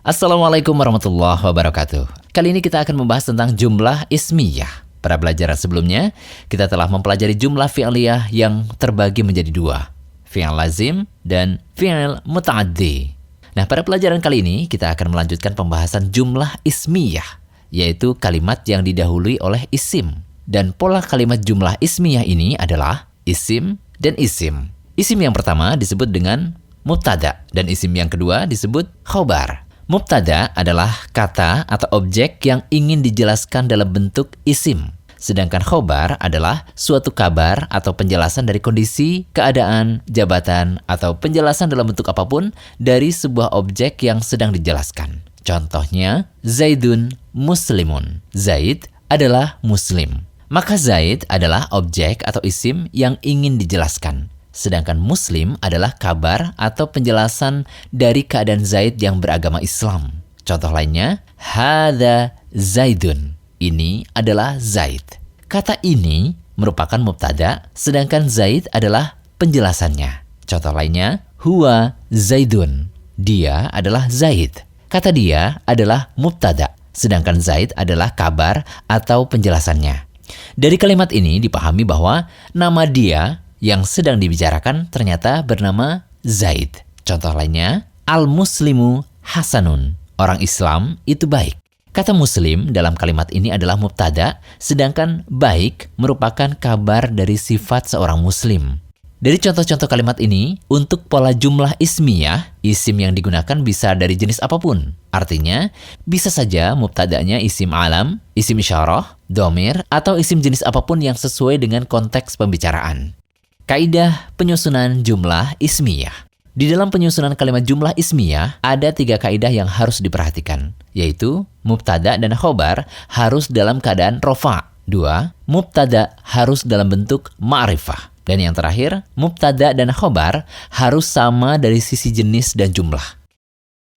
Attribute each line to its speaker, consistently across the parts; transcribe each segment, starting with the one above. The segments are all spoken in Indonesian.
Speaker 1: Assalamualaikum warahmatullahi wabarakatuh. Kali ini kita akan membahas tentang jumlah ismiyah. Pada pelajaran sebelumnya, kita telah mempelajari jumlah fi'liyah yang terbagi menjadi dua. Fi'al lazim dan fi'al muta'addi. Nah, pada pelajaran kali ini, kita akan melanjutkan pembahasan jumlah ismiyah, yaitu kalimat yang didahului oleh isim. Dan pola kalimat jumlah ismiyah ini adalah isim dan isim. Isim yang pertama disebut dengan mubtada dan isim yang kedua disebut khobar. Mubtada adalah kata atau objek yang ingin dijelaskan dalam bentuk isim. Sedangkan khobar adalah suatu kabar atau penjelasan dari kondisi, keadaan, jabatan, atau penjelasan dalam bentuk apa pun dari sebuah objek yang sedang dijelaskan. Contohnya, Zaidun muslimun. Zaid adalah muslim. Maka Zaid adalah objek atau isim yang ingin dijelaskan. Sedangkan Muslim adalah kabar atau penjelasan dari keadaan Zaid yang beragama Islam. Contoh lainnya, Hada Zaidun. Ini adalah Zaid. Kata ini merupakan mubtada, sedangkan Zaid adalah penjelasannya. Contoh lainnya, Huwa Zaidun. Dia adalah Zaid. Kata dia adalah mubtada, sedangkan Zaid adalah kabar atau penjelasannya. Dari kalimat ini dipahami bahwa nama dia yang sedang dibicarakan ternyata bernama Zaid. Contoh lainnya, Al-Muslimu Hasanun. Orang Islam itu baik. Kata muslim dalam kalimat ini adalah mubtada, sedangkan baik merupakan kabar dari sifat seorang muslim. Dari contoh-contoh kalimat ini, untuk pola jumlah ismiyah, isim yang digunakan bisa dari jenis apa pun. Artinya, bisa saja mubtadanya isim alam, isim isyarah, domir, atau isim jenis apa pun yang sesuai dengan konteks pembicaraan. Kaidah penyusunan jumlah ismiyah. Di dalam penyusunan kalimat jumlah ismiyah, ada tiga kaidah yang harus diperhatikan, yaitu mubtada dan khobar harus dalam keadaan rofa. Dua, mubtada harus dalam bentuk ma'rifah. Dan yang terakhir, mubtada dan khobar harus sama dari sisi jenis dan jumlah.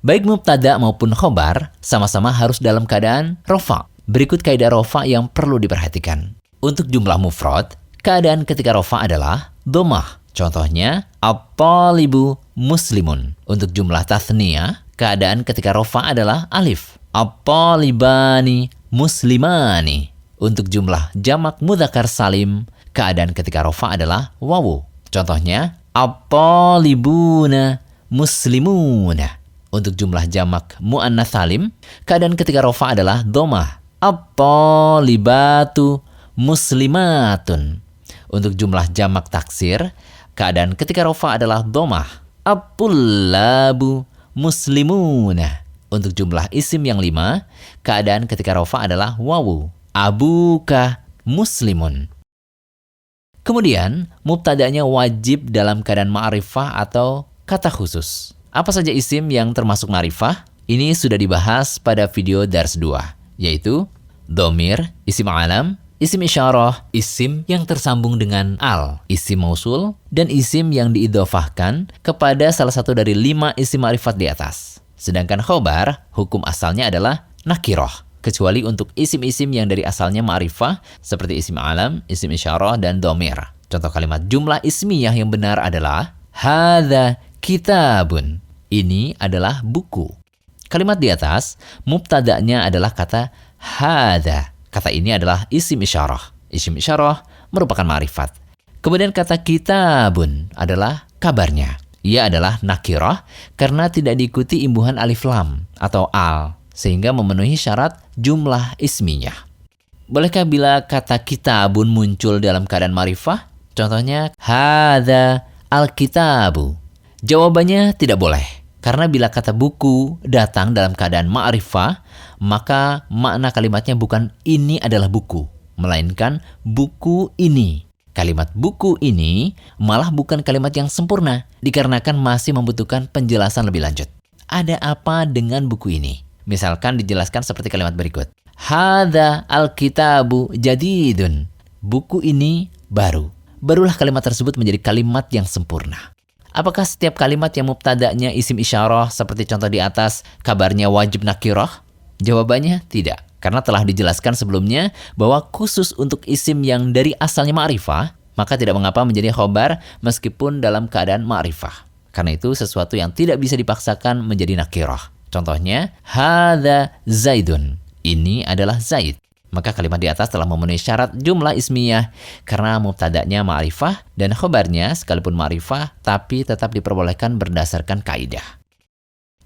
Speaker 1: Baik mubtada maupun khobar sama-sama harus dalam keadaan rofa. Berikut kaidah rofa yang perlu diperhatikan. Untuk jumlah mufrad, keadaan ketika rofa adalah domah. Contohnya, apalibu muslimun. Untuk jumlah tasniyah, keadaan ketika rofa adalah alif. Apalibani muslimani. Untuk jumlah jamak mudakar salim, keadaan ketika rofa adalah wawu. Contohnya, apa-libuna muslimuna. Untuk jumlah jamak mu'annas salim, keadaan ketika rofa adalah domah. Apa-libatu muslimatun. Untuk jumlah jamak taksir, keadaan ketika rofa adalah domah. Apullabu muslimuna. Untuk jumlah isim yang lima, keadaan ketika rofa adalah wawu. Abuka muslimun. Kemudian, mubtadanya wajib dalam keadaan ma'rifah atau kata khusus. Apa saja isim yang termasuk ma'rifah? Ini sudah dibahas pada video Dars 2, yaitu domir, isim alam, isim isyarah, isim yang tersambung dengan al, isim mausul, dan isim yang diidofahkan kepada salah satu dari lima isim ma'rifat di atas. Sedangkan khobar, hukum asalnya adalah nakiroh kecuali untuk isim-isim yang dari asalnya ma'rifah seperti isim alam, isim isyarah, dan domir. Contoh kalimat jumlah ismiyah yang benar adalah Hada kitabun. Ini adalah buku. Kalimat di atas, mubtada'nya adalah kata hada. Kata ini adalah isim isyarah. Isim isyarah merupakan ma'rifat. Kemudian kata kitabun adalah kabarnya. Ia adalah nakirah karena tidak diikuti imbuhan alif lam atau al sehingga memenuhi syarat jumlah isminya. Bolehkah bila kata kitabun muncul dalam keadaan marifah? Contohnya, hadza al-kitabu. Jawabannya tidak boleh. Karena bila kata buku datang dalam keadaan ma'rifah, maka makna kalimatnya bukan ini adalah buku, melainkan buku ini. Kalimat buku ini malah bukan kalimat yang sempurna, dikarenakan masih membutuhkan penjelasan lebih lanjut. Ada apa dengan buku ini? Misalkan dijelaskan seperti kalimat berikut. Hada al-kitabu jadidun. Buku ini baru. Barulah kalimat tersebut menjadi kalimat yang sempurna. Apakah setiap kalimat yang mubtada'nya isim isyarah seperti contoh di atas kabarnya wajib nakirah? Jawabannya tidak. Karena telah dijelaskan sebelumnya bahwa khusus untuk isim yang dari asalnya ma'rifah, maka tidak mengapa menjadi khobar meskipun dalam keadaan ma'rifah. Karena itu sesuatu yang tidak bisa dipaksakan menjadi nakirah. Contohnya, hadza zaidun. Ini adalah zaid. Maka kalimat di atas telah memenuhi syarat jumlah ismiyah karena mubtada'nya ma'rifah dan khobarnya sekalipun ma'rifah tapi tetap diperbolehkan berdasarkan kaidah.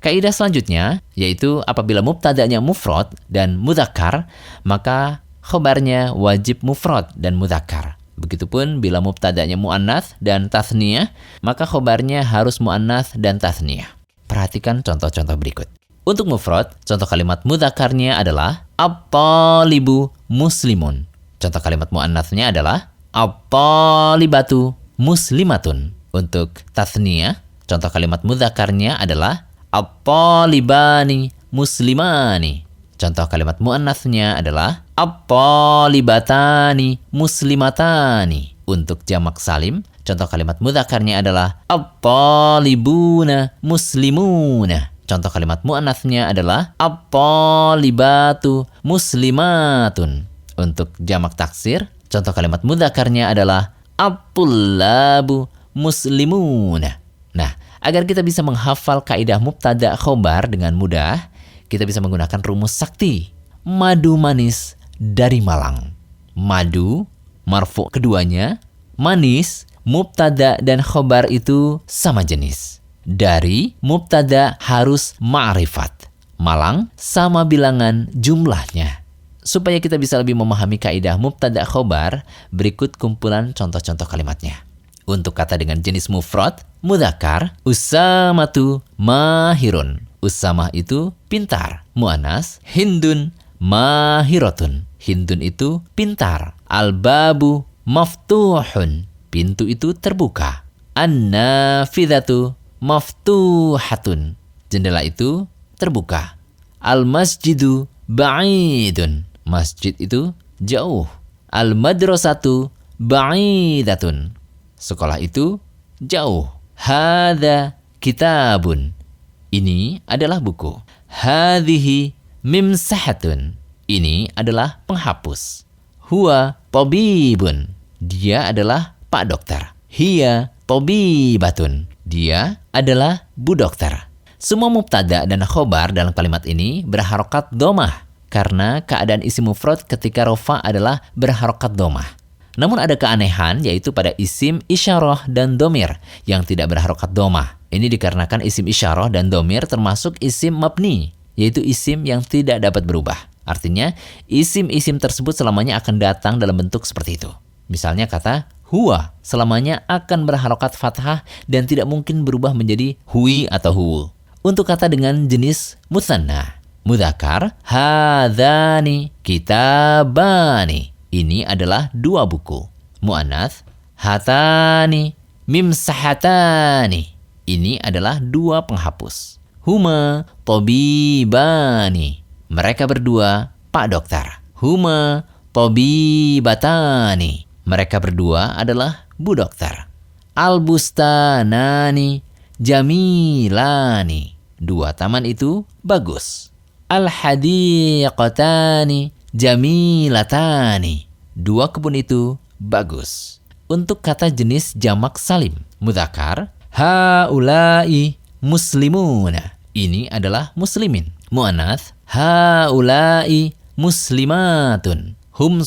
Speaker 1: Kaidah selanjutnya yaitu apabila mubtada'nya mufrad dan mudzakkar maka khobarnya wajib mufrad dan mudzakkar. Begitupun bila mubtada'nya muannats dan tathniyah maka khobarnya harus muannats dan tathniyah. Perhatikan contoh-contoh berikut. Untuk mufrad, contoh kalimat mudzakarnya adalah at-talibu muslimun. Contoh kalimat muannatsnya adalah at-talibatu muslimatun. Untuk tathniyah, contoh kalimat mudzakarnya adalah at-talibani muslimani. Contoh kalimat muannatsnya adalah at-talibatani muslimatani. Untuk jamak salim, contoh kalimat mudzakarnya adalah at-talibuna muslimuna. Contoh kalimat mu'anathnya adalah at-talibatu muslimatun. Untuk jamak taksir, contoh kalimat mudzakarnya adalah at-tullabu muslimuna. Nah, agar kita bisa menghafal kaidah mubtada khobar dengan mudah, kita bisa menggunakan rumus sakti. Madu manis dari Malang. Madu, marfu keduanya, manis, mubtada dan khobar itu sama jenis dari mubtada harus ma'rifat. Malang sama bilangan jumlahnya. Supaya kita bisa lebih memahami kaidah mubtada khobar, berikut kumpulan contoh-contoh kalimatnya. Untuk kata dengan jenis mufrad, mudakar, usamatu mahirun. Usamah itu pintar. Mu'anas, hindun mahirotun. Hindun itu pintar. Albabu maftuhun. Pintu itu terbuka. An-nafidhatu maftuhatun. Jendela itu terbuka. Al-masjidu ba'idun. Masjid itu jauh. Al-madrasatu ba'idatun. Sekolah itu jauh. Hada kitabun. Ini adalah buku. Hadhihi mimsahatun. Ini adalah penghapus. Huwa tabibun. Dia adalah pak dokter. Hiya tabibatun. Dia adalah bu dokter. Semua mubtada dan khobar dalam kalimat ini berharokat domah karena keadaan isim mufrad ketika rofa adalah berharokat domah. Namun ada keanehan yaitu pada isim isyarah dan domir yang tidak berharokat domah. Ini dikarenakan isim isyarah dan domir termasuk isim mabni, yaitu isim yang tidak dapat berubah. Artinya, isim-isim tersebut selamanya akan datang dalam bentuk seperti itu. Misalnya kata huwa selamanya akan berharokat fathah dan tidak mungkin berubah menjadi hui atau hu. Untuk kata dengan jenis musanna, mudakar, hadani, kitabani. Ini adalah dua buku. Mu'anath, hatani, mimsahatani. Ini adalah dua penghapus. Huma, tobibani. Mereka berdua, Pak Dokter. Huma, tobibatani. Mereka berdua adalah Bu Dokter. Al-Bustanani Jamilani. Dua taman itu bagus. Al-Hadiqatani Jamilatani. Dua kebun itu bagus. Untuk kata jenis jamak salim, mudakar, haulai muslimuna. Ini adalah muslimin. Mu'anath, haulai muslimatun. Hum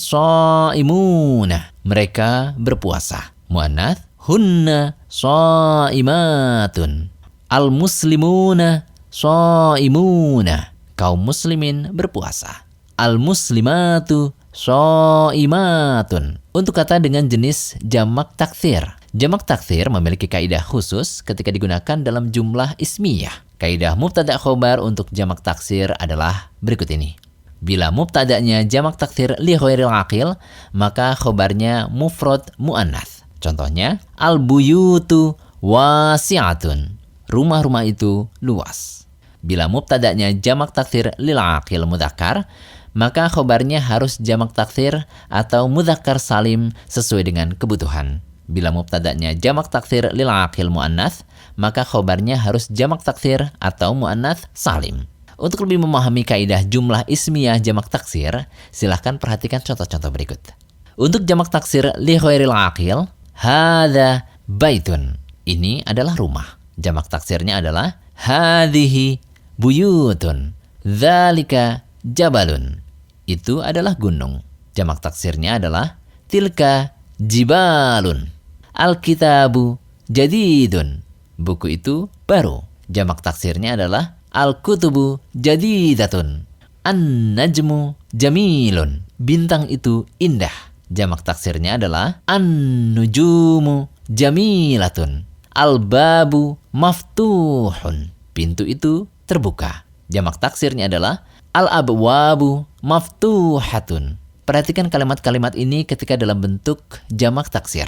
Speaker 1: imuna mereka berpuasa. Mu'annath, hunna sha'imatun. Al-muslimuna sha'imuna. Kaum muslimin berpuasa. Al-muslimatu sha'imatun. Untuk kata dengan jenis jamak takthir. Jamak takthir memiliki kaidah khusus ketika digunakan dalam jumlah ismiyah. Kaidah mubtada khobar untuk jamak taksir adalah berikut ini. Bila mubtada'nya jamak takdir li ghairil aqil, maka khobarnya mufrad mu'annath. Contohnya, al-buyutu wasi'atun. Rumah-rumah itu luas. Bila mubtada'nya jamak takdir lil aqil mudzakkar, maka khobarnya harus jamak takdir atau mudzakkar salim sesuai dengan kebutuhan. Bila mubtada'nya jamak takdir lil aqil mu'annath, maka khobarnya harus jamak takdir atau mu'annath salim. Untuk lebih memahami kaidah jumlah ismiyah jamak taksir, silahkan perhatikan contoh-contoh berikut. Untuk jamak taksir li khairil aqil, hadha baitun. Ini adalah rumah. Jamak taksirnya adalah hadhihi buyutun. Dzalika jabalun. Itu adalah gunung. Jamak taksirnya adalah tilka jibalun. Alkitabu jadidun. Buku itu baru. Jamak taksirnya adalah al-kutubu jadidatun. An-najmu jamilun. Bintang itu indah. Jamak taksirnya adalah an-nujumu jamilatun. Al-babu maftuhun. Pintu itu terbuka. Jamak taksirnya adalah al-abwabu maftuhatun. Perhatikan kalimat-kalimat ini ketika dalam bentuk jamak taksir.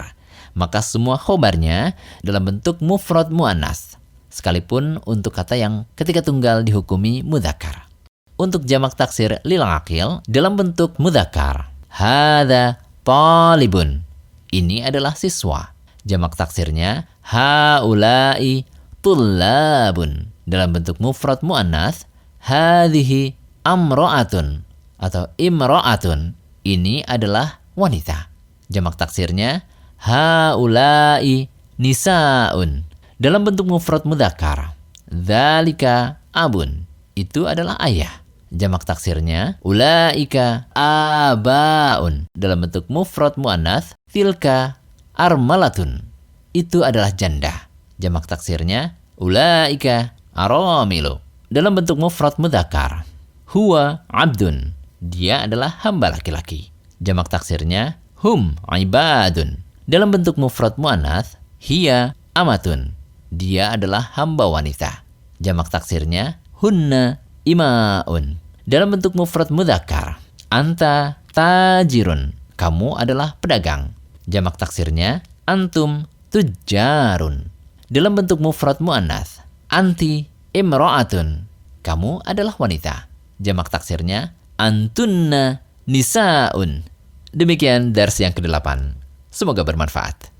Speaker 1: Maka semua khobarnya dalam bentuk mufrad mu'anas. Sekalipun untuk kata yang ketika tunggal dihukumi mudakar. Untuk jamak taksir lil akil dalam bentuk mudakar. Hada talibun. Ini adalah siswa. Jamak taksirnya haulai tullabun. Dalam bentuk mufrad muannas hadhihi amra'atun atau imra'atun. Ini adalah wanita. Jamak taksirnya haulai nisaun. Dalam bentuk mufrad mudzakkar. Dzalika abun. Itu adalah ayah. Jamak taksirnya ulaika abaun dalam bentuk mufrad muannats tilka armalatun. Itu adalah janda. Jamak taksirnya ulaika aramilu dalam bentuk mufrad mudzakkar. Huwa abdun. Dia adalah hamba laki-laki. Jamak taksirnya hum ibadun. Dalam bentuk mufrad muannats hiya amatun. Dia adalah hamba wanita. Jamak taksirnya hunna imaun dalam bentuk mufrad mudzakkar. Anta tajirun. Kamu adalah pedagang. Jamak taksirnya antum tujarun. Dalam bentuk mufrad muannats. Anti imra'atun. Kamu adalah wanita. Jamak taksirnya antunna nisaun. Demikian dars yang ke-8. Semoga bermanfaat.